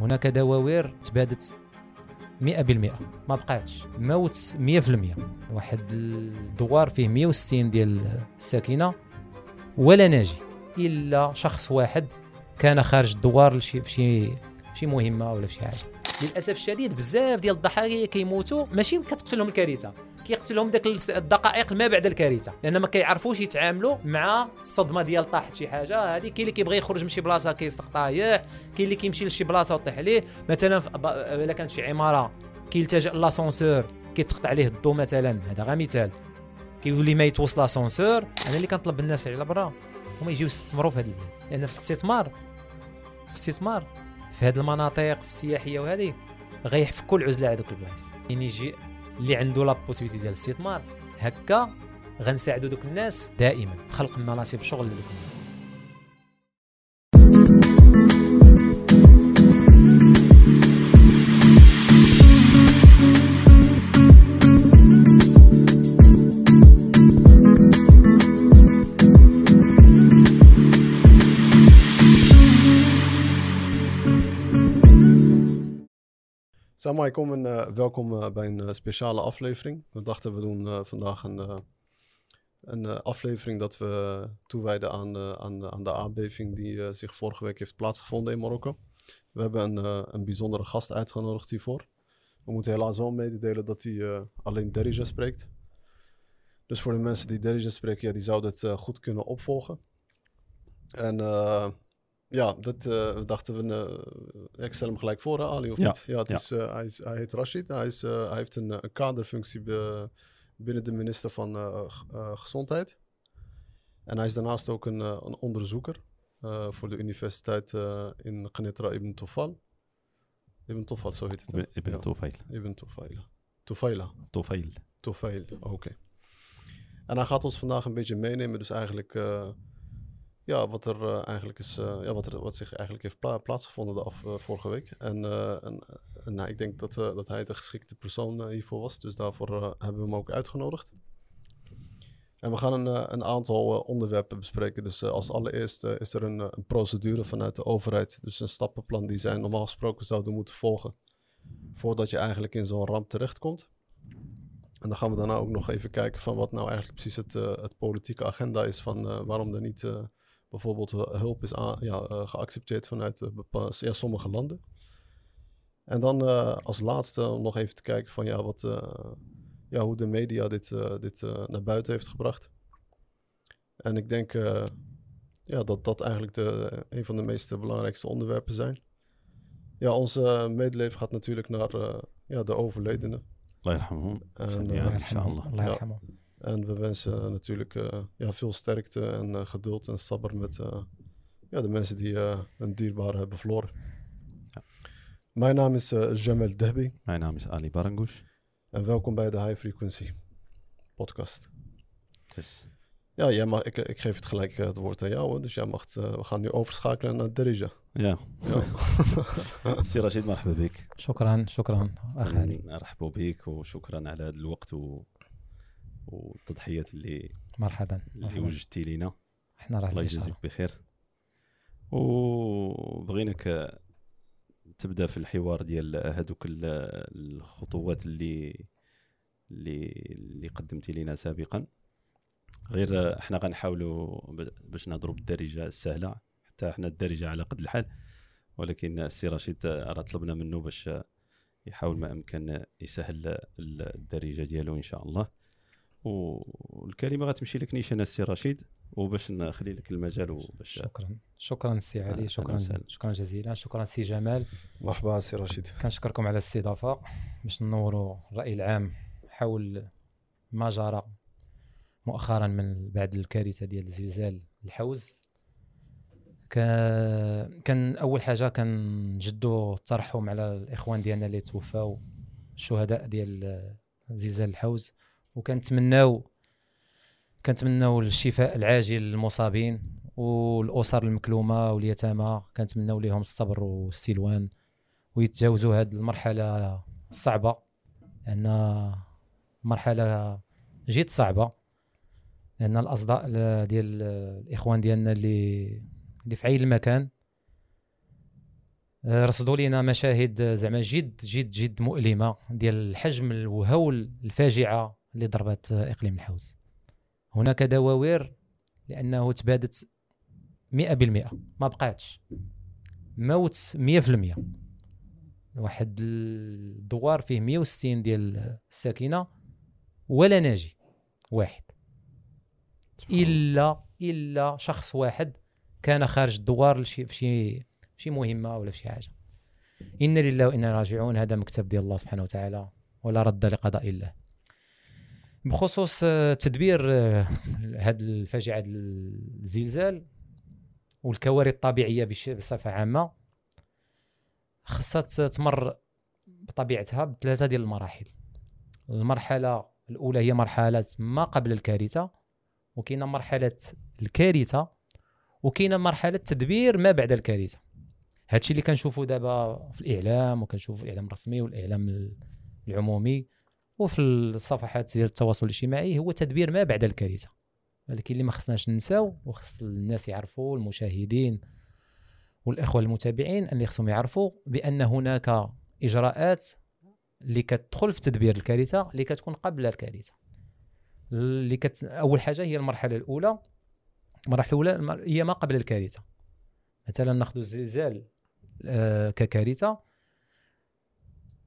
هناك دواوير تبادت 100% ما بقاتش. موت 100% واحد الدوار فيه 160 ديال الساكنة ولا ناجي. إلا شخص واحد كان خارج الدوار لشي في شي شي مهمة ولا في شي حاجة. للأسف الشديد بزاف ديال الضحايا كيموتوا. ماشي كتقتلهم الكارثة. كيقتلهم داك الدقائق ما بعد الكارثة. لأن ما كيعرفوش يتعاملوا مع الصدمة ديال طاحت شي حاجة. هذه كاين اللي كيبغي يخرج من شي بلاصة كيسقط طايح. كاين اللي كيمشي لشي بلاصة وطيح عليه. مثلا إلا كانت شي عمارة كيلتجئ l'ascenseur كيتقطع عليه الضو مثلا. هذا غير مثال. كيولي ما يتوصل l'ascenseur أنا اللي كنطلب الناس على برا هما يجيو يستثمروا في هذه لأن في الاستثمار في الاستثمار في هذه المناطق في السياحية وهذه غيفكوا العزله على دوك البلايص. يعني يجي اللي عنده la possibilité ديال الاستثمار. هكا غنساعدوا دوك الناس دائما. بخلق مناصب شغل لدوك الناس. Assalamu alaikum en uh, welkom bij een uh, speciale aflevering. We dachten we doen vandaag een, een aflevering dat we toewijden aan, aan, aan de aardbeving die zich vorige week heeft plaatsgevonden in Marokko. We hebben een, een bijzondere gast uitgenodigd hiervoor. We moeten helaas wel mededelen dat hij alleen Derija spreekt. Dus voor de mensen die Derija spreken, ja, die zouden het goed kunnen opvolgen. En ja, dat uh, dachten we. Uh, ik stel hem gelijk voor, hè, Ali, of ja. niet? Ja, het. Is, uh, hij, hij heet Rashid. Hij, is, hij heeft een, kaderfunctie binnen de minister van Gezondheid. En hij is daarnaast ook een, een onderzoeker voor de universiteit in Genetra, Ibn Tofal. Ibn Tofal, zo heet het. Hè? Ibn ja. Ibn Tofail. Tofaila. Tofail. Tofail, oké. En hij gaat ons vandaag een beetje meenemen, dus eigenlijk ja, wat er eh, eigenlijk is, eh, ja, wat, er, wat zich eigenlijk heeft pla- plaatsgevonden de af, eh, vorige week. En, en, en nou, ik denk dat, dat hij de geschikte persoon hiervoor was, dus daarvoor hebben we hem ook uitgenodigd. En we gaan een, een aantal onderwerpen bespreken. Dus als allereerste is er een, procedure vanuit de overheid, dus een stappenplan die zij normaal gesproken zouden moeten volgen, voordat je eigenlijk in zo'n ramp terechtkomt. En dan gaan we daarna ook nog even kijken van wat nou eigenlijk precies het, het politieke agenda is van waarom er niet bijvoorbeeld hulp is ja, eh, geaccepteerd vanuit eh, sommige landen. En dan eh, als laatste om nog even te kijken van ja, wat, ja, hoe de media dit, dit naar buiten heeft gebracht. En ik denk ja, dat dat eigenlijk de, een van de meest belangrijkste onderwerpen zijn. Ja, onze medeleven gaat natuurlijk naar ja, de overledenen. En, ja, يرحمه En we wensen natuurlijk eh, ja, veel sterkte en eh, geduld en sabber met eh, ja, de mensen die eh hun dierbare hebben verloren. Ja. Mijn naam is eh, Jamel Dehbi mijn naam is Ali Barangush en welkom bij de High Frequency podcast. dus Ja, jij mag, ik, ik geef het gelijk eh, het woord aan jou, hoor. dus jij mag, het, eh, we gaan nu overschakelen naar Derija. ja Ja. سي رشيد مرحبا بك شكرا شكرا اخ علي نرحبوا بك وشكرا على هذا الوقت و... والتضحيات اللي مرحبا. اللي مرحبا. وجدتي لينا. إحنا راه الله. يجازيك بخير. وبغيناك تبدأ في الحوار ديال هذوك ال- الخطوات اللي اللي اللي قدمتي لنا سابقا. غير إحنا غنحاولوا باش نهضروا بالدارجة السهلة. حتى إحنا الدارجة على قد الحال. ولكن السي رشيد راه طلبنا منه باش يحاول ما إمكن يسهل الدارجة ديالو إن شاء الله. والكلمة غتمشي لك نيشان السي رشيد وباش نخلي لك المجال وباش شكرا. شكرا سي علي شكرا. شكرا جزيلا. شكرا سي جمال. مرحبا سي رشيد. كنشكركم على الاستضافة. باش نوروا الرأي العام حول ما جرى مؤخرا من بعد الكارثة ديال زلزال الحوز. كا- كان أول حاجة كنجدوا الترحم على الإخوان ديالنا اللي توفاو الشهداء ديال زلزال الحوز. وكنتمناو كنتمناو الشفاء العاجل للمصابين والأسر المكلومة واليتامى. كنتمناو لهم الصبر والسلوان ويتجاوزوا هذه المرحلة الصعبة لأن مرحله جد صعبة لأن الأصداء ديال الإخوان ديالنا اللي اللي في عين المكان آه، رصدوا لنا مشاهد زعما جد جد جد مؤلمة ديال الحجم الوهول الفاجعة اللي ضربت إقليم الحوز. هناك دواوير لأنه تبادت 100% ما بقاتش. موت 100% واحد الدوار فيه 160 ديال الساكنة ولا ناجي واحد. إلا إلا شخص واحد كان خارج الدوار لشي في شي شي مهمة ولا في شي حاجة. إنا لله وإنا راجعون هذا مكتب ديال الله سبحانه وتعالى ولا رد لقضاء الله بخصوص آه، تدبير آه، هذه الفاجعة الزلزال والكوارث الطبيعية بصفة عامة خصها تمر بطبيعتها بثلاثة ديال المراحل. المرحلة الأولى هي مرحلة ما قبل الكارثة وكاينة مرحلة الكارثة وكاينة مرحلة تدبير ما بعد الكارثة. هادشي اللي كنشوفوا دابا في الإعلام وكنشوفوا في الإعلام الرسمي والإعلام العمومي. وفي الصفحات ديال التواصل الاجتماعي هو تدبير ما بعد الكارثة. ولكن اللي ما خصناش ننساو وخص الناس يعرفوا المشاهدين والإخوة المتابعين اللي خصهم يعرفوا بأن هناك إجراءات اللي كتدخل في تدبير الكارثة اللي كتكون قبل الكارثة. اللي كت... أول حاجة هي المرحلة الأولى. المرحلة الأولى هي ما قبل الكارثة. مثلا ناخذ الزلزال آه، ككارثة.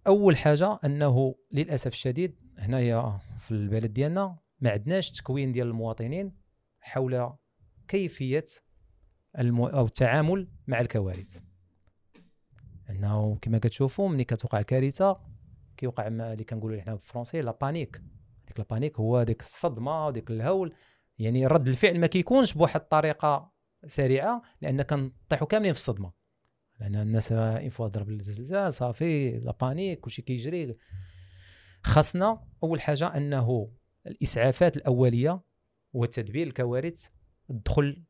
أول حاجة أنه للأسف الشديد هنايا في البلد ديالنا ما عندناش تكوين ديال المواطنين حول كيفية المو... أو التعامل مع الكوارث. أنه كما كتشوفوا ملي كتوقع كارثة كيوقع ما اللي كنقولوا حنا بالفرنسي la panique ديك la panique هو ديك الصدمة وديك الهول. يعني رد الفعل ما كيكونش بواحد الطريقة سريعة لأن كنطيحوا كاملين في الصدمة. لأن الناس une fois ضرب الزلزال صافي la panique كلشي كيجري. خاصنا أول حاجة أنه الإسعافات الأولية وتدبير الكوارث تدخل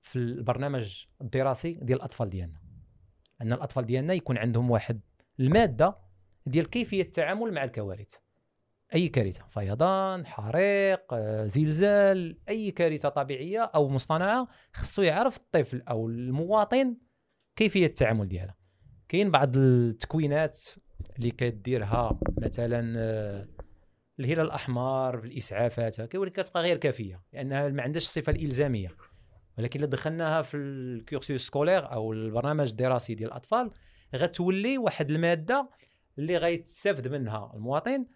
في البرنامج الدراسي ديال الأطفال ديالنا. أن الأطفال ديالنا يكون عندهم واحد المادة ديال كيفية التعامل مع الكوارث. أي كارثة فيضان حريق آه، زلزال أي كارثة طبيعية أو مصطنعة خصو يعرف الطفل أو المواطن كيفية التعامل ديالها؟ كاين بعض التكوينات اللي كديرها مثلا آه، الهلال الأحمر بالإسعافات هكا ولكن كتبقى غير كافية لأنها ما عندهاش الصفة الإلزامية. ولكن إلا دخلناها في ال cursus scolaire أو البرنامج الدراسي ديال الأطفال غتولي واحد المادة اللي غيتستافد منها المواطن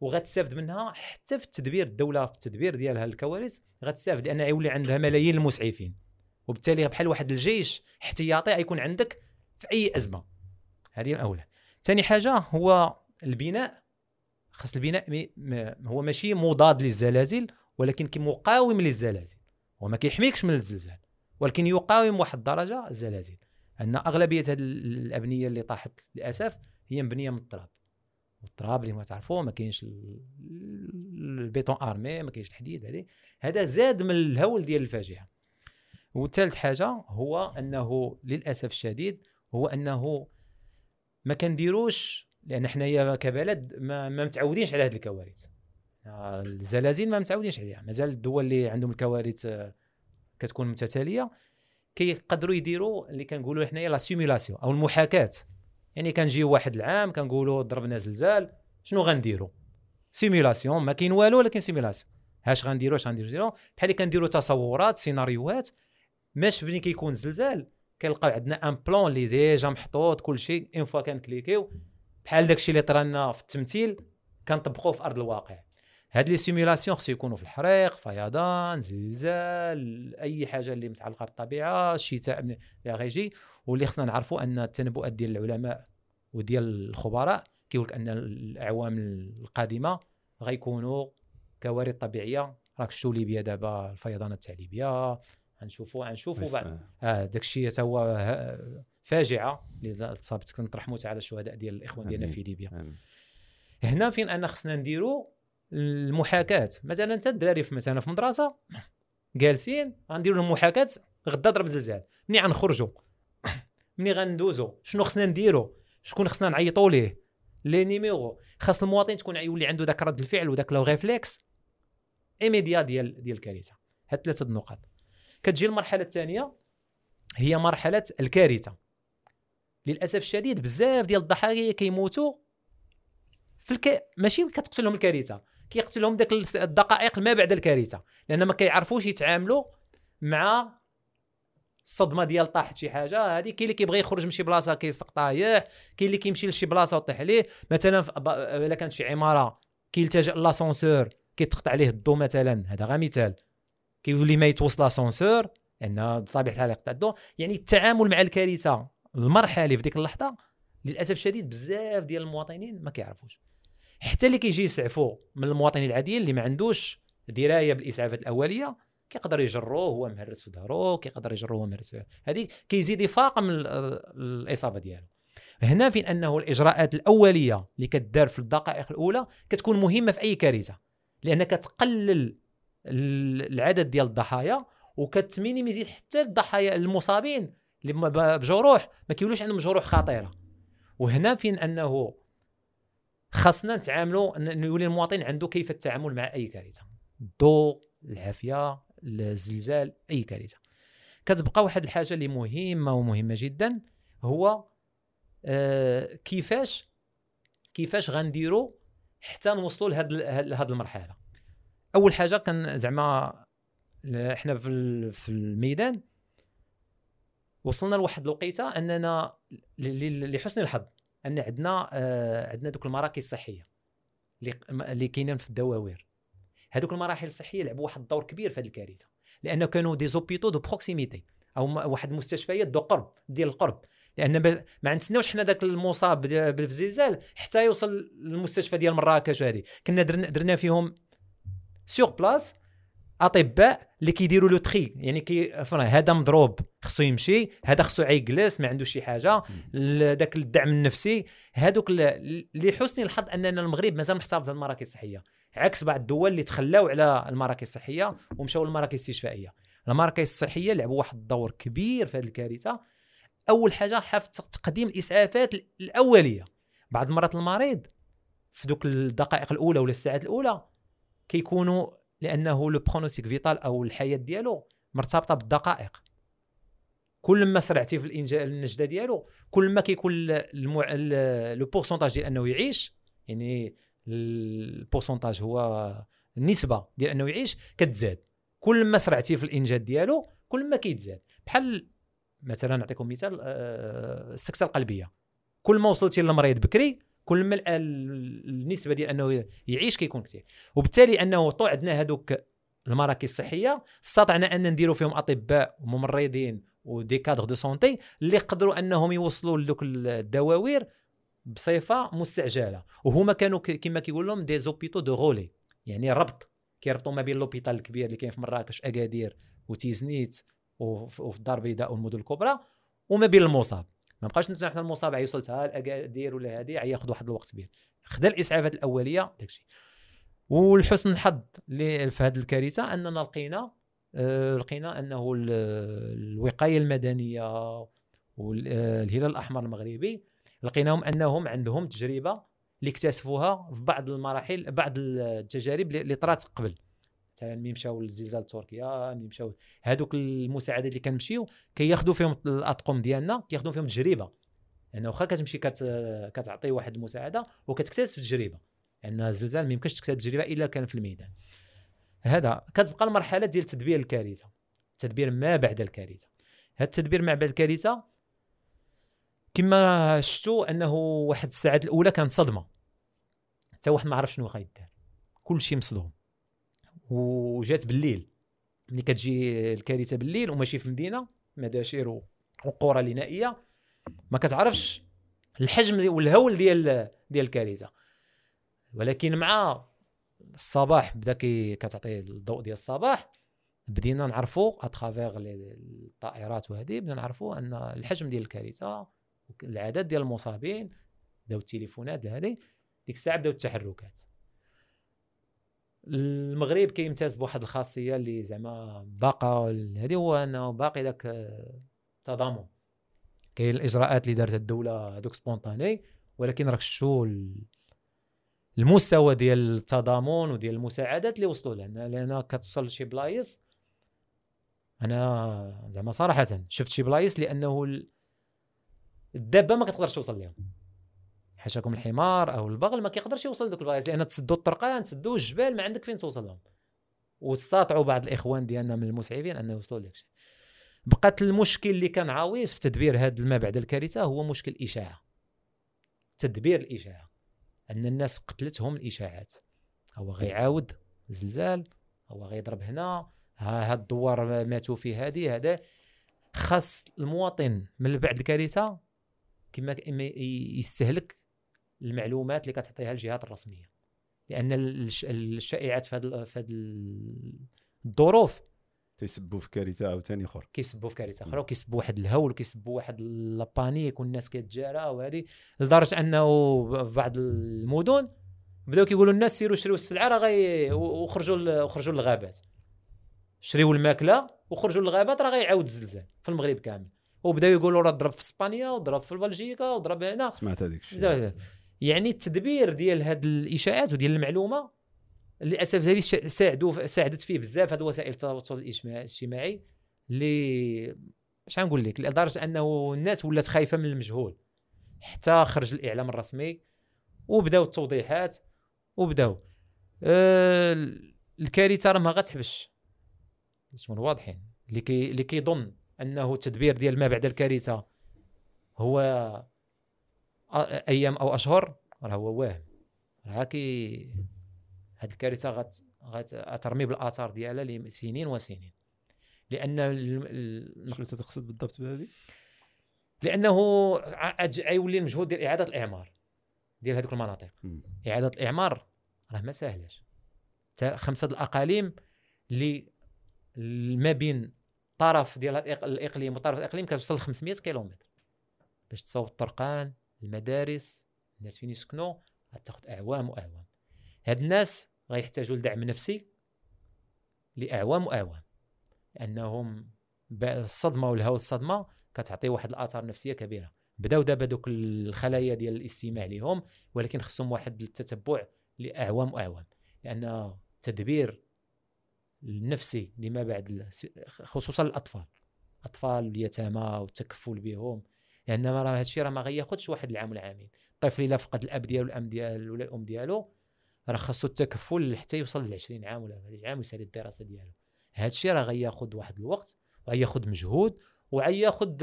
وغتستافد منها حتى في التدبير الدولة في التدبير ديالها الكوارث غتستافد لأن يولي عندها ملايين المسعفين. وبالتالي بحال واحد الجيش احتياطي غيكون عندك في أي أزمة. هذه الأولى. ثاني حاجة هو البناء. خاص البناء هو ماشي مضاد للزلازل ولكن كي مقاوم للزلازل. هو ما كيحميكش من الزلزال ولكن يقاوم واحد الدرجة الزلازل. أن أغلبية هذه الأبنية اللي طاحت للأسف هي مبنية من التراب. والتراب اللي ما تعرفوه ما كاينش ال- البيتون أرمي ما كاينش الحديد هذه. هذا زاد من الهول ديال الفاجعة. وثالث حاجة هو أنه للأسف الشديد هو أنه ما كنديروش لأن حنايا كبلد ما, ما متعودينش على هذه الكوارث. آه، الزلازل ما متعودينش عليها. مازال الدول اللي عندهم الكوارث آه، كتكون متتالية كيقدروا يديروا اللي كنقولوا حنايا لا سيميلاسيون أو المحاكاة. يعني كنجيو واحد العام كنقولوا ضربنا زلزال شنو غنديروا simulation ما كاين والو ولكن simulation هاش غنديروا اش غنديروا نديروا بحال اللي كنديروا تصورات سيناريوهات ماش ملي كيكون زلزال. كنلقاو عندنا un plan اللي déjà محطوط كل شيء une fois كن cliquer يو. بحال داكشي اللي طرالنا في التمثيل كنطبقوه في أرض الواقع. هاد les simulations خصو يكونوا في الحريق فيضان زلزال أي حاجة اللي متعلقة بالطبيعة الشتاء اللي غيجي واللي خصنا نعرفوا أن التنبؤات ديال العلماء وديال الخبراء كيقول أن الأعوام القادمة غيكونوا كوارث طبيعية. راك شفتوا ليبيا دابا الفيضانات تاع ليبيا غنشوفوا غنشوفوا بعد. آه داك الشيء حتى هو ه- فاجعة اللي صابت كنطرحموا على الشهداء ديال الإخوان ديالنا. في ليبيا. هنا فين انا خصنا نديروا المحاكاة؟ مثلا انت الدراري في مثلا في مدرسة جالسين غنديروا لهم محاكاه غدا ضرب زلزال. ملي غنخرجوا ملي غندوزوا شنو خصنا نديروا شكون خصنا نعيطوا ليه؟ les numéros. خاص المواطن تكون يولي عنده ذاك رد الفعل وذاك le réflexe immédiat ديال ديال الكارثه هاد ثلاثة النقاط. كتجي المرحلة الثانية هي مرحلة الكارثة. للأسف الشديد بزاف ديال الضحايا كيموتوا في الك... ماشي كتقتلهم الكارثة كيقتلهم داك الدقائق ما بعد الكارثة لأن ما كيعرفوش يتعاملوا مع الصدمة ديال طاحت شي حاجة. هذه كاين اللي كيبغي يخرج من شي بلاصة كيسقط طايح كاين اللي كيمشي لشي بلاصة وطيح عليه. مثلا إلا كانت شي عمارة كيلتجئ l'ascenseur كيتقطع عليه الضو مثلا هذا غير مثال. كيولي ما يتوصل l'ascenseur لأن بطبيعه الحال يقطع الضوء يعني التعامل مع الكارثة المرحلي في ديك اللحظة للأسف الشديد بزاف ديال المواطنين ما كيعرفوش. حتى اللي كيجي يسعفوا من المواطنين العاديين اللي ما عندوش دراية بالإسعافات الأولية كيقدر يجروه هو مهرس في ظهره كيقدر يجروه هو مهرس في هذه كيزيد يفاقم ال- الإصابة ديالو. هنا فين أنه الإجراءات الأولية اللي كدار في الدقائق الأولى كتكون مهمة في أي كارثة لأنها كتقلل ال- العدد ديال الضحايا وكتمينيميزي حتى الضحايا المصابين اللي بجروح ما كيولوش عندهم جروح خطيرة. وهنا فين أنه خاصنا نتعاملوا ان إنه يولي المواطن عنده كيف التعامل مع أي كارثة. الضوء العافية الزلزال أي كارثة. كتبقى واحد الحاجة اللي مهمة ومهمة جدا هو آه كيفاش كيفاش غنديروا حتى نوصلوا لهاد المرحلة. أول حاجة كان زعما إحنا في في الميدان وصلنا لواحد الوقيتة أننا لحسن الحظ أن عندنا آه، عندنا دوك المراكز الصحية اللي كاينين في الدواوير. هذوك المراكز الصحية لعبوا واحد الدور كبير في هذه الكارثة لأنه كانوا des hôpitaux de proximité أو واحد المستشفيات de قرب ديال القرب. لأن ما نتسناوش حنا ذاك المصاب بالزلزال حتى يوصل للمستشفى ديال مراكش وهذه كنا درنا فيهم sur place أطباء اللي كيديروا لو تخي يعني كي هذا مضروب خصو يمشي هذا خصو يجلس ما عندوش شي حاجة. داك الدعم النفسي هذوك لحسن الحظ أننا المغرب مازال محتفظ بالمراكز الصحية. عكس بعض الدول اللي تخلاو على المراكز الصحية ومشاو للمراكز الاستشفائيه المراكز الصحية لعبوا واحد الدور كبير في هذه الكارثة. أول حاجة حفظ تقديم الإسعافات الأولية. بعض المرات المريض في دوك الدقائق الأولى ولا الساعات الأولى كيكونوا لأنه le pronostic vital أو الحياة ديالو مرتبطة بالدقائق. كل ما سرعتي في الانجاء النجدة ديالو كل ما كيكون le pourcentage ديال أنه يعيش يعني ال pourcentage هو النسبة ديال أنه يعيش كتزاد. كل ما سرعتي في الانجاز ديالو كل ما كيتزاد. بحال مثلا نعطيكم مثال آه، السكته القلبية. كل ما وصلتي للمريض بكري كل ما ال- ال- النسبة ديال أنه يعيش كيكون كثير. وبالتالي أنه طو عندنا هذوك المراكز الصحية استطعنا أن نديروا فيهم أطباء وممرضين و des cadres de santé اللي قدروا أنهم يوصلوا لذوك الدواوير بصفة مستعجلة. وهما كانوا كما كيقول لهم des hôpitaux de relais يعني ربط. كيربطوا ما بين l'hôpital الكبير اللي كاين في مراكش أكادير وتيزنيت وف- وفي الدار البيضاء والمدن الكبرى وما بين المصاب. ما بقاش نتسنى حتى المصاب يوصل حتى الاكادير ولا هذه ياخذ واحد الوقت كبير. خدا الإسعافات الأولية داكشي والحسن الحظ اللي في هذه الكارثة أننا لقينا آه، لقينا أنه ال- الوقاية المدنية والهلال الأحمر المغربي لقيناهم أنهم عندهم تجربة اللي اكتسبوها في بعض المراحل بعض التجارب اللي طرات قبل. مثلا ملي مشاو للزلزال تركيا ملي مشاو. هذوك المساعدات اللي كنمشيو كياخذوا فيهم الأطقم ديالنا كياخذوا فيهم تجربه لأنه واخا كتمشي كت كتعطي واحد المساعدة وكتكتسب تجربه لأن الزلزال ما يمكنش تكتسب تجربه إلا كان في الميدان. هذا كتبقى المرحلة ديال تدبير الكارثة. تدبير ما بعد الكارثة. هذا التدبير ما بعد الكارثة كما شفتوا أنه واحد الساعات الأولى كانت صدمة. حتى واحد ما عرف شنو غيدار كل شيء مصدوم. وجات بالليل. ملي كتجي الكارثة بالليل وماشي في المدينة مداشير وقرى اللي نائيه ما كتعرفش الحجم والهول ديال ديال الكارثة. ولكن مع الصباح بدا كتعطي الضوء ديال الصباح بدينا نعرفوا اترافيغ الطائرات وهذه بدنا نعرفوا أن الحجم ديال الكارثة العدد ديال المصابين بداو التليفونات هذه ديك الساعة بداو التحركات. المغرب كيمتاز بواحد الخاصية اللي زعما باقا هذه هو أنه باقي ذاك التضامن. كاين الإجراءات اللي دارتها الدولة هذوك spontanés ولكن راك ال- المستوى ديال التضامن وديال المساعدات اللي وصلوا لنا لأن كتوصل لشي بلايص أنا زعما صراحة شفت شي بلايص لأنه ال- الدابة ما كتقدرش توصل لهم حاشاكم الحمار أو البغل ما كيقدرش يوصل لذوك البلايص لأن تسدوا الطرقان تسدوا الجبال ما عندك فين توصل لهم. واستطاعوا بعض الإخوان ديالنا من المسعفين ان يوصلوا لك بقات المشكل اللي كان عويص في تدبير هذا ما بعد الكارثة هو مشكل الإشاعة. تدبير الإشاعة. أن الناس قتلتهم الإشاعات. هو غيعاود زلزال هو غيضرب هنا ها هاد الدوار ماتوا في هذه هذا. خاص المواطن من بعد الكارثة كما يستهلك المعلومات اللي كتعطيها الجهات الرسمية. لأن الش- الشائعات في هذه الظروف تيسبوا في كارثة عاوتاني آخر. كيسبوا في كارثة أخرى وكيسبوا واحد الهول وكيسبوا واحد لابانيك والناس كتجارى وهذه لدرجة أنه في بعض المدن بداو كيقولوا الناس سيروا شريوا السلعة راه غي وخرجوا وخرجوا للغابات. شريوا الماكلة وخرجوا للغابات راه غيعاود الزلزال في المغرب كامل. وبداو يقولوا راه ضرب في إسبانيا وضرب في بلجيكا وضرب هنا. سمعت هذيك الشيء. يعني التدبير ديال هاد الإشاعات وديال المعلومة للأسف هذه ساعدوا ساعدت فيه بزاف. هاد وسائل التواصل الاجتماعي- اللي اش غنقول لك؟ لدرجة أنه الناس ولات خايفة من المجهول. حتى خرج الإعلام الرسمي وبداو التوضيحات وبداو. آه الكارثة راه ما غتحبش. نكونوا واضحين. اللي كي اللي كيظن أنه التدبير ديال ما بعد الكارثة هو أيام أو أشهر راه هو واهم. راه كي هاد الكارثة غت غت- غترمي بالآثار ديالها لسنين وسنين. لأن ال- شنو تقصد بالضبط بهذه؟ لأنه غيولي المجهود ديال إعادة الإعمار ديال هذوك المناطق. إعادة الإعمار راه ما ساهلاش خمسة د الأقاليم اللي ما بين طرف ديال الإقليم وطرف الإقليم كتوصل ل 500 كيلومتر باش تصاوب الطرقان المدارس الناس فين يسكنوا غتاخذ أعوام وأعوام. هاد الناس غيحتاجوا لدعم نفسي لأعوام وأعوام. لأنهم الصدمة والهول الصدمة كتعطي واحد الآثار نفسية كبيرة. بداو دابا دوك الخلايا ديال الاستماع لهم ولكن خصهم واحد التتبع لأعوام وأعوام. لأن التدبير النفسي لما بعد خصوصا الأطفال. الاطفال واليتامى والتكفل بهم لأن راه هذا الشيء راه ما غياخذش واحد العام ولا عامين. الطفل الا فقد الأب ديالو الأم ديالو ولا الأم ديالو راه خاصو التكفل حتى يوصل ل 20 عام ولا 30 عام ويسالي الدراسة ديالو. هذا الشيء راه غياخذ واحد الوقت وغياخذ مجهود وغياخذ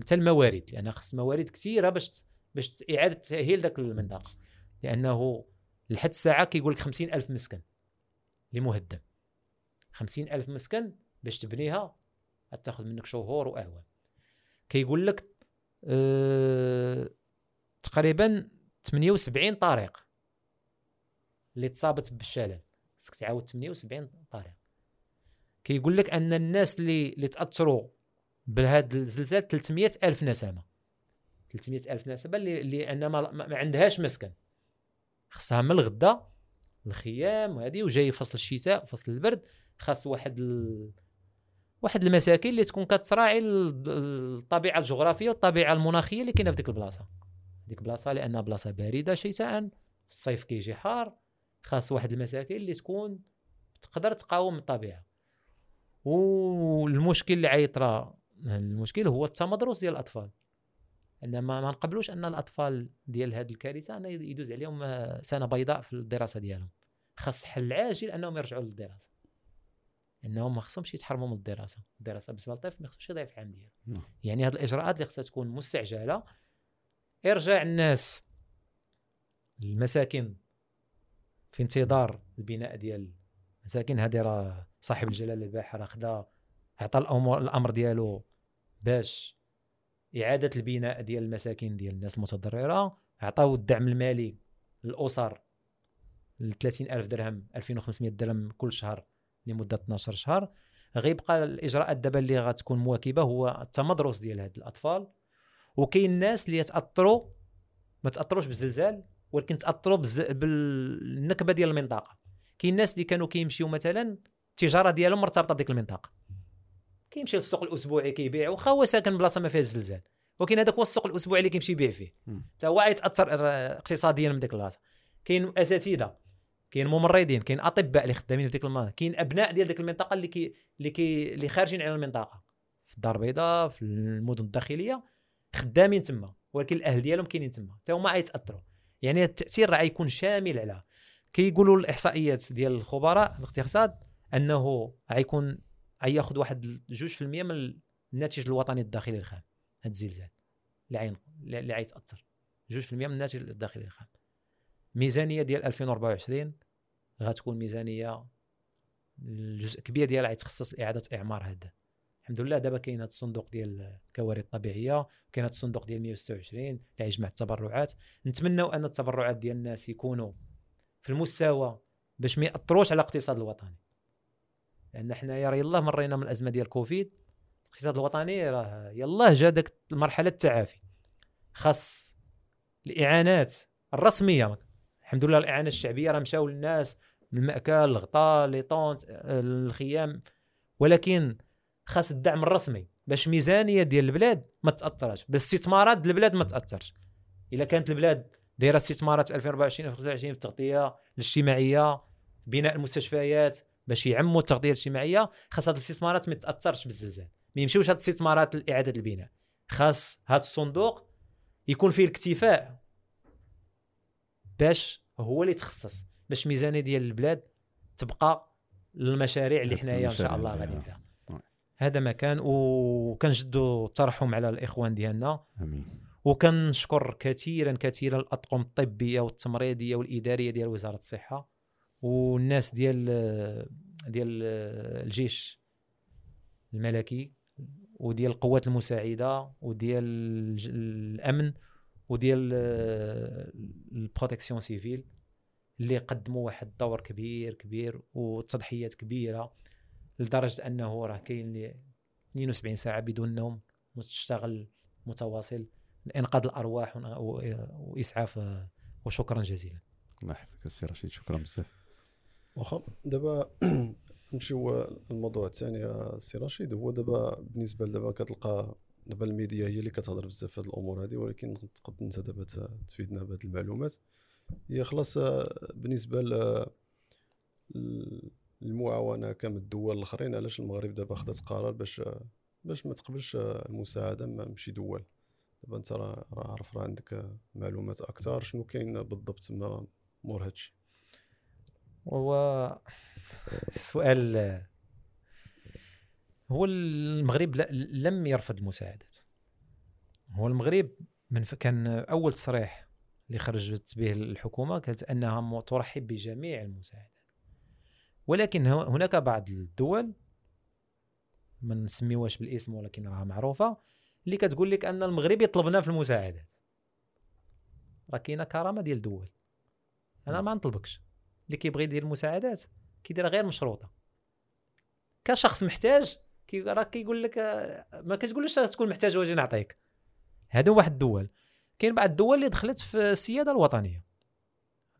حتى الموارد لأن خص موارد كثيرة باش باش إعادة تأهيل ذاك المنطقة لأنه لحد الساعة كيقول لك 50000 مسكن اللي مهدم 50000 مسكن باش تبنيها غتاخذ منك شهور واعوام كيقول لك أه تقريبا 78 طريق اللي تصابت بالشلل خصك تعاود 78 طريق. كيقول لك أن الناس اللي اللي تأثروا بهذا الزلزال 300 ألف نسمة. 300 ألف نسمة اللي اللي ما ما عندهاش مسكن. خصها من الغدا الخيام وهذه وجاي فصل الشتاء فصل البرد خاص واحد ال... واحد المساكن اللي تكون كتراعي ال- الطبيعة الجغرافية والطبيعة المناخية اللي كاينة في ديك البلاصة. ديك البلاصه لأنها بلاصة باردة شتاء الصيف كيجي حار خاص واحد المساكن اللي تكون تقدر تقاوم الطبيعة. والمشكل اللي عيطرا المشكل هو التمدرس ديال الأطفال. أن ما ما نقبلوش أن الأطفال ديال هذه الكارثة أن يدوز عليهم آه، سنة بيضاء في الدراسة ديالهم. خاص حل عاجل أنهم يرجعوا للدراسة. انهم ما خصهمش يتحرموا من الدراسة. الدراسة بالنسبة للطفل ما خصوش يضيع في العام ديالو. نعم. يعني هذه الإجراءات اللي خصها تكون مستعجلة إرجاع الناس المساكن في انتظار البناء ديال المساكن. هذه راه صاحب الجلاله الباحر راه خدا عطى الامر الأمر ديالو باش إعادة البناء ديال المساكن ديال الناس المتضررة. عطاو الدعم المالي للأسر ل 30000 درهم 2500 درهم كل شهر. لمدة 12 شهر غيبقى الإجراءات دابا اللي غتكون مواكبة هو التمدرس ديال هاد الأطفال. وكاين الناس اللي يتأثروا ما تأثروش بالزلزال ولكن تأثروا. بالنكبة ديال المنطقة. كاين الناس اللي كانوا كيمشيو مثلا التجارة ديالهم مرتبطة بديك المنطقة. كيمشي للسوق الأسبوعي كيبيع واخا هو ساكن بلاصة ما فيهاش الزلزال ولكن هذاك هو السوق الأسبوعي اللي كيمشي يبيع فيه. حتى هو يتأثر اقتصاديا من ديك البلاصة. كاين أساتذة كاين ممرضين كاين أطباء اللي خدامين في ديك المنطقة كاين أبناء ديال ديك المنطقة اللي كي اللي كي اللي خارجين على المنطقة. في الدار البيضاء في المدن الداخلية خدامين تما ولكن الأهل ديالهم كاينين تما حتى هما غيتأثروا. يعني التأثير راه غيكون شامل على كيقولوا الإحصائيات ديال الخبراء الاقتصاد أنه غيكون غياخذ واحد جوج في المية من الناتج الوطني الداخلي الخام هاد الزلزال اللي عين اللي غيتاثر جوج في المية من الناتج الداخلي الخام. الميزانيه ديال 2024 غتكون ميزانية الجزء كبير ديالها غيتخصص لإعادة إعمار هذا. الحمد لله دابا كاين هذا الصندوق ديال الكوارث الطبيعية كاين هذا الصندوق ديال 126 اللي غيجمع التبرعات. نتمنوا أن التبرعات ديال الناس يكونوا في المستوى باش ما يأثروش على الاقتصاد الوطني. لأن حنايا راه يلاه مرينا من الأزمة ديال كوفيد الاقتصاد الوطني راه يلاه جا داك المرحله التعافي خاص الإعانات الرسمية الحمد لله الاعانات الشعبية راه مشاو للناس المأكل الغطاء لي طونت الخيام. ولكن خاص الدعم الرسمي باش ميزانية ديال البلاد ما تأثرش بالاستثمارات ديال البلاد ما تأثرش. إلا كانت البلاد دايرة استثمارات 2024 2025 في التغطية الاجتماعية بناء المستشفيات باش يعموا التغطية الاجتماعية خاص هذه الاستثمارات ما تأثرش بالزلزال ما يمشيوش هذه الاستثمارات لإعادة البناء. خاص هذا الصندوق يكون فيه الاكتفاء باش هو اللي يتخصص باش ميزانية ديال البلاد تبقى للمشاريع اللي حنايا إن شاء الله غادي فيها. هذا ما كان وكنجدوا الترحم على الإخوان ديالنا. آمين. وكنشكر كثيرا كثيرا الأطقم الطبية والتمريضية والإدارية ديال وزارة الصحة والناس ديال ديال الجيش الملكي وديال القوات المساعدة وديال الأمن وديال ال protection civile اللي قدموا واحد الدور كبير كبير وتضحيات كبيرة لدرجة أنه راه كاين اللي 72 ساعة بدون نوم تشتغل متواصل لإنقاذ الأرواح وإسعاف وشكرا جزيلا. الله يحفظك السي رشيد شكرا بزاف. واخا دابا نمشيو الموضوع الثاني السي رشيد. هو دابا بالنسبة لدابا كتلقى دابا الميديا هي اللي كتهضر بزاف في هذه الأمور هذه ولكن تقد انت دابا تفيدنا بهذه المعلومات. هي خلاص بالنسبة للمعاونه كامل الدول الآخرين علاش المغرب دابا خدات قرار باش باش ما تقبلش المساعدة من شي دول. دابا انت راه عارف راه عندك معلومات أكثر شنو كاين بالضبط تما مور هادشي هو سؤال هو المغرب لم يرفض المساعدات. هو المغرب من كان أول تصريح اللي خرجت به الحكومة كانت أنها ترحب بجميع المساعدات. ولكن هناك بعض الدول ما نسميوهاش بالاسم ولكن راها معروفة اللي كتقول لك أن المغرب يطلبنا في المساعدات. راه كاينة كرامة ديال الدول. أنا ما نطلبكش. اللي كيبغي يدير المساعدات كيديرها غير مشروطة. كشخص محتاج كي راه كيقول لك ما كتقولش تكون محتاج واجي نعطيك. هادو واحد الدول. كاين بعض الدول اللي دخلت في السيادة الوطنية.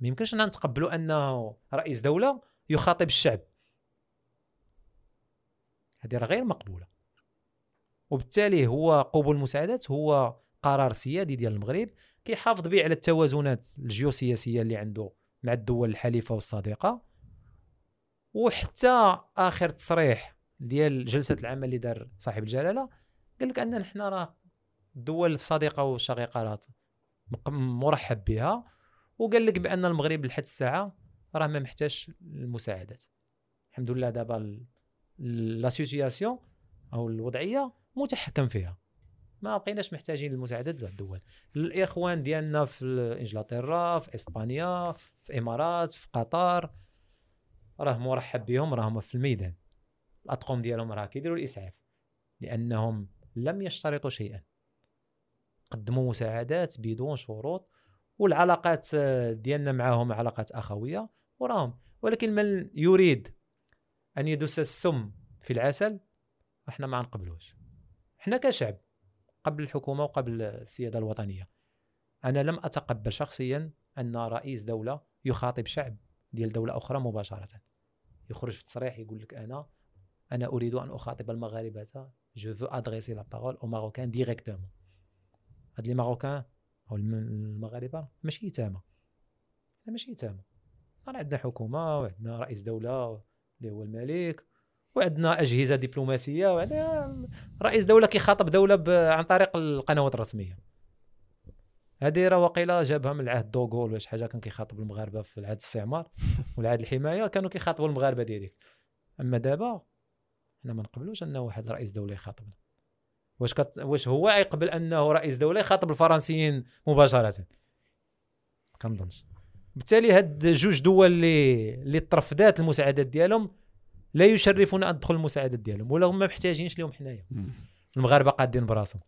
ما يمكنش اننا نتقبلوا انه رئيس دولة يخاطب الشعب. هذه راه غير مقبولة. وبالتالي هو قبول المساعدات هو قرار سيادي ديال المغرب كيحافظ به على التوازنات الجيوسياسية اللي عنده مع الدول الحليفة والصديقة. وحتى آخر تصريح ديال جلسة العمل اللي دار صاحب الجلالة قال لك أن نحن راه الدول الصديقه والشقيقة راه مرحب بها وقال لك بأن المغرب لحد الساعة راه ما محتاجش المساعدات. الحمد لله دابا لا سيتياسيون أو الوضعية متحكم فيها. ما بقيناش محتاجين للمساعدات ديال الدول. الإخوان ديالنا في إنجلترا في إسبانيا في الامارات في قطر راه مرحب بهم راهم في الميدان. الأطقم ديالهم راه كيديروا الإسعاف لأنهم لم يشترطوا شيئا. قدموا مساعدات بدون شروط والعلاقات ديالنا معهم علاقات أخوية وراهم. ولكن من يريد أن يدس السم في العسل إحنا ما نقبلوش. إحنا كشعب قبل الحكومة وقبل السيادة الوطنية أنا لم أتقبل شخصيا أن رئيس دولة يخاطب شعب ديال دولة أخرى مباشرة. يخرج في تصريح يقول لك أنا أنا أريد أن أخاطب المغاربة. je veux adresser la parole aux Marocains directement هاد les Marocains أو المغاربة ماشي يتامى. ماشي يتامى. راه عندنا حكومة وعندنا رئيس دولة اللي هو الملك وعندنا أجهزة دبلوماسية وعندنا رئيس دولة كيخاطب دولة عن طريق القنوات الرسمية. هذه راه واقيلا جابها من العهد دوغول ولا شي حاجة كان كيخاطب المغاربة في العهد الاستعمار والعهد الحماية كانوا كيخاطبوا المغاربة direct أما دابا حنا ما نقبلوش أنه واحد رئيس دوله يخاطبنا واش كت... واش هو يقبل أنه رئيس دوله يخاطب الفرنسيين مباشرة؟ كنظنش. بالتالي هاد جوج دول اللي اللي ترفدات المساعدات ديالهم لا يشرفون أن تدخل المساعدات ديالهم ولا هم ما محتاجينش لهم حنايا. المغاربة قادين براسهم.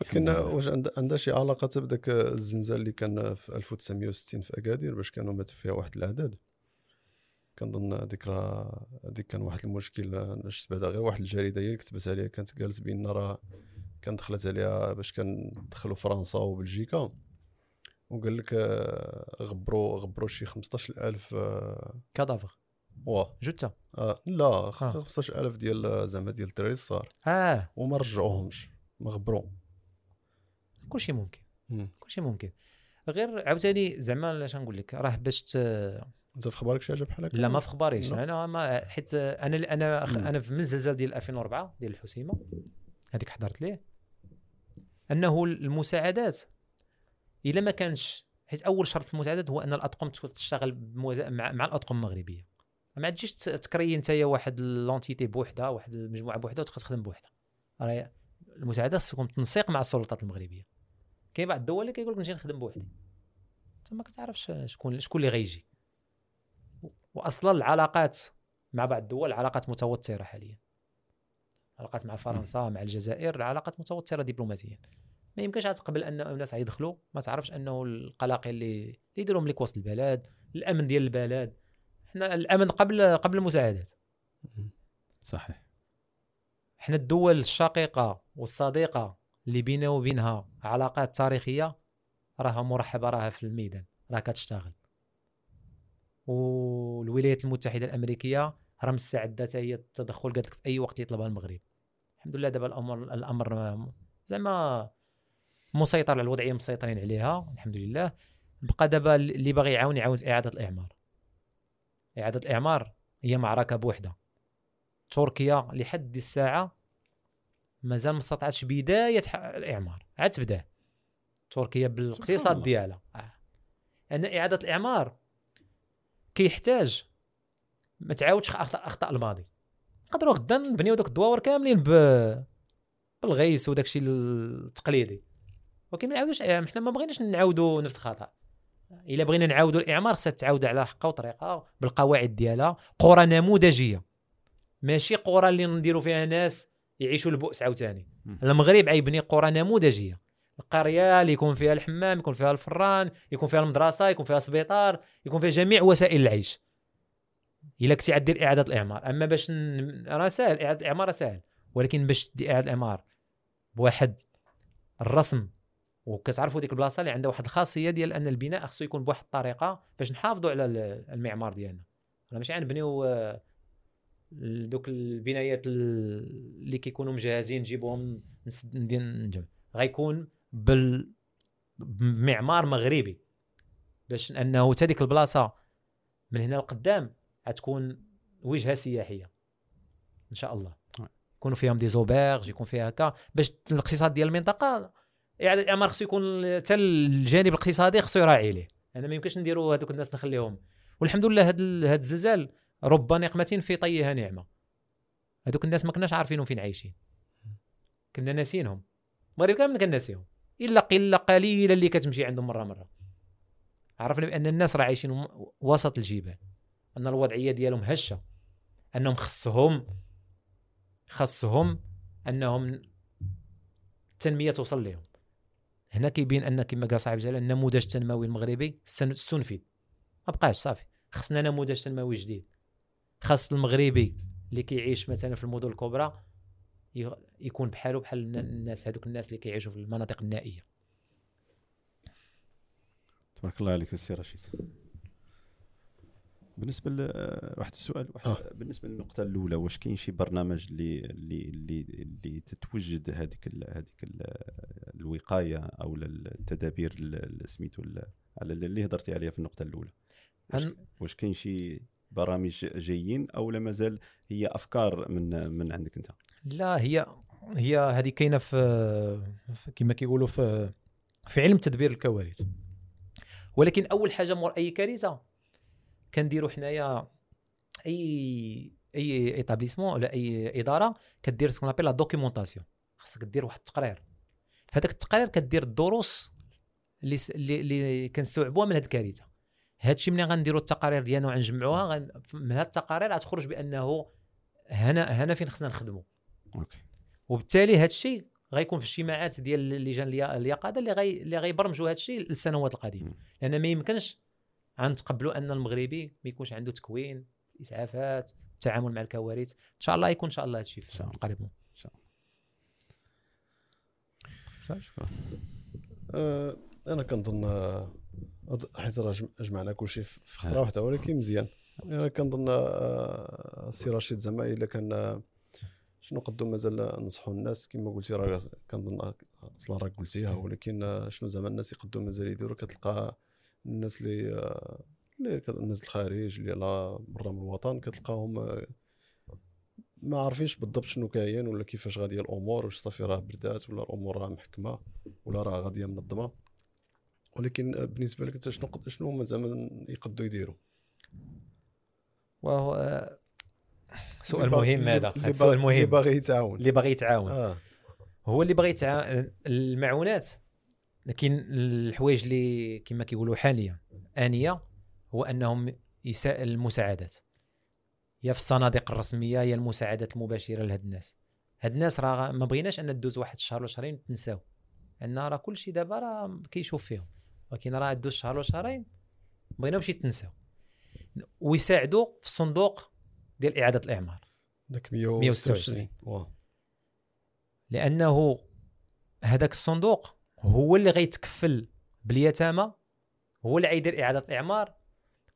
ولكن. واش عند- عندها شي علاقة بداك الزلزال اللي كان في 1960 في أكادير باش كانوا مات فيها واحد الأعداد؟ كنظن هذيك راه هذيك كان واحد المشكل شفت بعدا غير واحد الجريدة هي اللي كتبت عليها كانت جالس بان راه كان دخلت عليها باش كان دخلوا فرنسا وبلجيكا. وقال لك آه، غبروا غبروا شي 15000 آه، كادافر واه جثه آه لا 15000 ديال آه، زعما ديال الدراري الصغار آه. وما رجعوهمش ما غبروا كلشي ممكن. مم. كلشي ممكن. غير عاوتاني زعما اش نقول لك راه باش ت... انت في خبارك شي حاجة بحال هكا؟ لا ما في خباريش. أنا ما حيت أنا أنا. أنا في من الزلزال ديال 2004 ديال الحسيمة هذيك حضرت ليه؟ أنه المساعدات إلا ما كانش حيت أول شرط في المساعدات هو أن الأطقم تشتغل مع, مع الأطقم المغربية. ما تجيش تكري أنت واحد لونتيتي بوحدها واحد المجموعة بوحدها وتخدم بوحدها راه المساعدات خصكم تنسيق مع السلطات المغربية. كاين بعض الدول اللي كيقول لك نجي نخدم بوحدي. أنت ما كتعرفش شكون شكون اللي غيجي. واصلا العلاقات مع بعض الدول علاقات متوترة حاليا. علاقات مع فرنسا مع الجزائر علاقات متوترة دبلوماسيا. ما يمكنش تقبل أن الناس غيدخلوا ما تعرفش أنه القلاقل اللي اللي يديرهم لك وسط البلد الأمن ديال البلد حنا الأمن قبل قبل المساعدات. صحيح. حنا الدول الشقيقة والصديقة اللي بيننا وبينها علاقات تاريخية راها مرحبة راها في الميدان راها كتشتغل. والولايات المتحدة الأمريكية راه مستعده حتى هي التدخل قالت لك في أي وقت يطلبها المغرب. الحمد لله دابا الأمر الأمر زعما مسيطر على الوضعية مسيطرين عليها الحمد لله. بقى دابا اللي باغي يعاون يعاون في إعادة الإعمار. إعادة الإعمار هي معركة بوحده تركيا لحد الساعة مازال ما استطاعتش بداية الإعمار. عاد تبدأ. تركيا بالاقتصاد. ديالها. آه. أن إعادة الإعمار كيحتاج. ما تعاودش اخطاء أخطاء الماضي. نقدروا غدا نبنيو دوك الدواور كاملين ب بالغيس وداك الشيء التقليدي. ولكن ما نعاودوش حنا ما بغيناش نعاودوا نفس الخطأ. إلا بغينا نعاودوا الإعمار خصها تعاود على حقها وطريقه بالقواعد ديالها. قرى نموذجية. ماشي قرى اللي نديروا فيها ناس يعيشوا البؤس عاوتاني. المغرب عيبني قرى نموذجية. القرية اللي يكون فيها الحمام يكون فيها الفران يكون فيها المدرسة يكون فيها سبيطار يكون فيها جميع وسائل العيش. إلا كنتي عدير إعادة الإعمار. أما باش ن... راه ساهل إعادة الإعمار راه ساهل. ولكن باش دير إعادة الإعمار بواحد الرسم وكتعرفوا ديك البلاصة اللي عندها واحد الخاصية ديال أن البناء خصو يكون بواحد الطريقة باش نحافظوا على ال- المعمار ديالنا. راه ماشي غنبنيو آه، دوك البنايات ال- اللي كيكونوا مجهزين نجيبوهم نسد- ندير نجم غيكون بال بمعمار مغربي باش أنه حتى ديك البلاصة من هنا لقدام غتكون وجهة سياحية إن شاء الله. يكونوا فيهم دي زوبيرج يكون فيها هكا. باش الاقتصاد ديال المنطقة إعادة الإعمار خصو يكون حتى الجانب الاقتصادي خصو يراعي ليه. أنا ما يمكنش نديروا هذوك الناس نخليهم. والحمد لله هذا هذا الزلزال رب نقمة في طيها نعمة. هذوك الناس ما كناش عارفينهم فين عايشين. كنا ناسينهم. المغرب كامل كان ناسيهم. إلا قله قليله اللي كتمشي عندهم مرة مرة. عرفنا بأن الناس راه عايشين وسط الجبال. أن الوضعية ديالهم هشة. أنهم خصهم خصهم أنهم التنميه توصل لهم. هنا كيبين أن كما قال صاحب جلال النموذج التنموي المغربي استنفذ ما بقاش صافي. خصنا نموذج تنموي جديد. خاص المغربي اللي كيعيش مثلا في المدن الكبرى يكون بحاله بحال الن- الناس هذوك الناس اللي كيعيشوا في المناطق النائية. تبارك الله عليك السي رشيد. بالنسبة ل آه، واحد السؤال واحد آه. بالنسبة للنقطة الأولى واش كاين شي برنامج اللي اللي اللي اللي تتوجد هذيك ال- هذيك ال- الوقاية أو التدابير ال- ال- سميتو على اللي هضرتي عليها في النقطة الأولى. واش كاين شي برامج جايين أو لا مازال هي أفكار من من عندك أنت؟ لا هي هي هذه كاينة في في- كما كيقولوا في في علم تدبير الكوارث. ولكن أول حاجة مور أي كارثة كنديروا حنايا أي أي établissement ولا أي إدارة كدير ce qu'on appelle la documentation خاصك دير واحد التقرير. فهذاك التقرير كدير الدروس اللي اللي, كنستوعبوها من هذه الكارثة. هادشي ملي غنديروا التقارير ديالنا وغنجمعوها غن- من هذه التقارير غتخرج بأنه هنا هنا فين خصنا نخدموا أوكي. وبالتالي هذا الشيء غيكون في اجتماعات ديال اللجان اليقظه اللي غي اللي غيبرمجوا هذا الشيء للسنوات القادمة. لأن ما يمكنش غنتقبلوا أن المغربي ما يكونش عنده تكوين إسعافات التعامل مع الكوارث. إن شاء الله يكون إن شاء الله هذا الشيء إن شاء في الله. قريب شكرا. آه، أنا كنظن آه، حيت راه جم- جمعنا كل شيء في آه. خطره واحدة ولكن مزيان. أنا كنظن آه، السي رشيد زعما إلا كان آه، شنو نقدو مازال ننصحوا الناس؟ كما قلتي راه كنظن أصلا راه قلتيها ولكن شنو زعما الناس يقدو مازال يديروا كتلقى الناس اللي اللي الناس الخارج اللي على برا من الوطن كتلقاهم ما عارفينش بالضبط شنو كاين ولا كيفاش غادية الأمور واش صافي راه بردات ولا الأمور راه محكمة ولا راه غادية منظمة. ولكن بالنسبة لك أنت شنو شنو هما زعما يقدروا يديروا آه، سؤال مهم هذا سؤال باغي- اللي مهم. باغي يتعاون. اللي باغي يتعاون. آه. هو اللي باغي يتعاون المعونات لكن الحوايج اللي كما كيقولوا حاليا آنية هو أنهم يساء المساعدات. يا في الصناديق الرسمية يا المساعدات المباشرة لهاد الناس. هاد الناس راه ما بغيناش أن دوز واحد الشهر ولا شهرين تنساو. لأن راه كل شيء دابا راه كيشوف فيهم. ولكن راه دوز شهر ولا شهرين بغيناهمش يتنساو. ويساعدوا في الصندوق ديال إعادة الإعمار. داك 126. 126 واه. لأنه هذاك الصندوق هو اللي غيتكفل باليتامى هو اللي غيدير إعادة الإعمار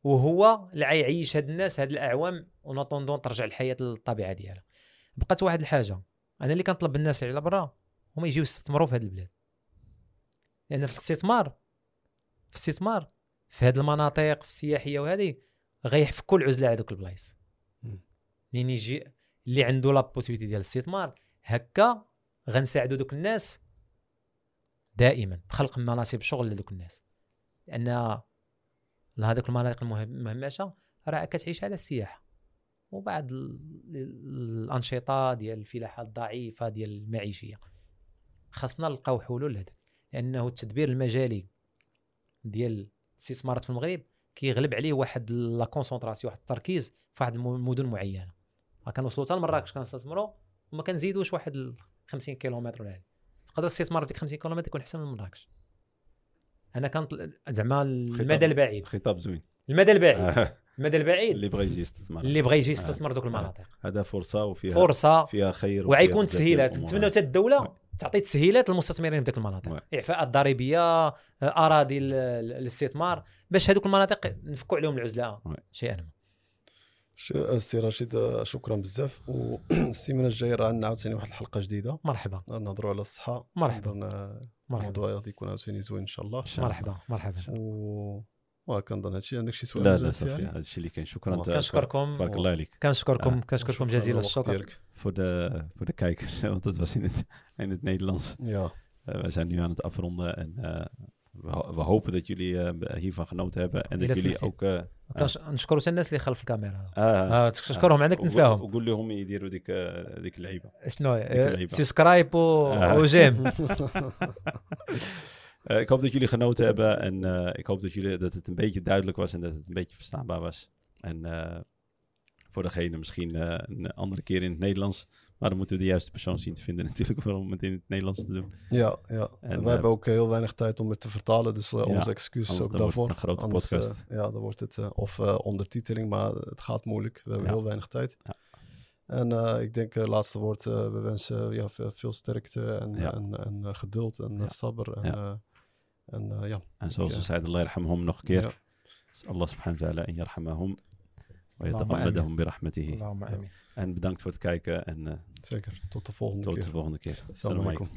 وهو اللي غيعيش هاد الناس هاد الأعوام ونطوندون ترجع الحياة للطبيعة ديالها. بقات واحد الحاجة أنا اللي كنطلب الناس على برا هما يجيو يستثمروا في هاد البلاد. لأن في الاستثمار في الاستثمار في هاد المناطق في السياحية وهذه غيحفكوا العزلة على دوك البلايص. منين يجي اللي عنده لا بوسيبيتي ديال الاستثمار هكا غنساعدوا دوك الناس دائما بخلق مناصب شغل لدوك الناس. لأن هذوك المناطق المهم- المهمشه راه كتعيش على السياحة. وبعض ال- ال- الأنشطة ديال الفلاحة الضعيفة ديال المعيشية. خاصنا نلقاو حلول لهذا. لأنه التدبير المجالي ديال الاستثمارات في المغرب كيغلب عليه واحد لا كونسونطراسيون واحد التركيز في واحد الم- المدن معينة. ما كنوصلوا حتى لمراكش كنستثمروا وما كنزيدوش واحد ال 50 كيلومتر ولا هذه. تقدر الاستثمار ديك 50 كيلومتر يكون احسن من مراكش. أنا كنت زعما المدى البعيد. خطاب زوين. المدى البعيد. آه، المدى البعيد. اللي بغى يجي يستثمر. اللي بغى يجي يستثمر دوك المناطق. هذا فرصة وفيها فرصة. فيها خير وغيكون تسهيلات. نتمنوا حتى الدولة تعطي تسهيلات للمستثمرين في ذيك وي. المناطق إعفاءات ضريبية آه، أراضي ال- ال- الاستثمار. باش هذوك المناطق نفكوا عليهم العزلة. شيئا ما. السي رشيد شكرا بزاف. والسيمانه الجاية راه عندنا عاوتاني واحد الحلقة جديدة. مرحبا. نهضروا على الصحة. مرحبا. مرحبا. الموضوع غادي يكون عاوتاني زوين إن شاء الله. إن شاء الله. مرحبا. مرحبا. و وكنظن هادشي. عندك شي سؤال لا لا صافي؟ هذا الشيء اللي كاين. شكرا كنشكركم تبارك الله عليك. كنشكركم آه. كنشكركم شكراً جزيل الشكر. voor de, voor de kijkers, want het was in het, in het Nederlands. Ja, we zijn nu aan het afronden en we, ho- we hopen dat jullie eh, hiervan genoten hebben en إلى dat jullie سمعتي. ook... eh, كنش- نشكروا حتى الناس اللي خلف الكاميرا آه آه تشكرهم عندك وقول- تنساهم وقول لهم يديروا ديك آه، ديك اللعيبه شنو اللعيبة. سبسكرايب و- آه. وجيم Eh, ik hoop dat jullie genoten hebben en eh, ik hoop dat, jullie, dat het een beetje duidelijk was en dat het een beetje verstaanbaar was. En eh, voor degene misschien eh, een andere keer in het Nederlands. Maar dan moeten we de juiste persoon zien te vinden natuurlijk om het in het Nederlands te doen. ja, ja. En, we eh, hebben ook heel weinig tijd om het te vertalen, dus uh, Ja, onze excuses anders ook dan wordt het daarvoor. een grote Anders, podcast. eh, ja, dan wordt het, eh, of eh, ondertiteling, maar het gaat moeilijk. We hebben Ja. heel weinig tijd. Ja. En eh, ik denk, uh, laatste woord, uh, we wensen ja, veel, veel sterkte en, Ja. en, en uh, geduld en Ja. ja. sabber. En, Ja. ja. en uh, ja. En zoals Ja. ze zeiden, Allah yarhamhum nog een keer. Ja. Dus Allah subhanahu wa ta'ala en yarhamahum. Wa bi rahmatihi. En bedankt voor het kijken. En, eh, Zeker. Tot de volgende keer. Tot de volgende keer. Salam alaikum.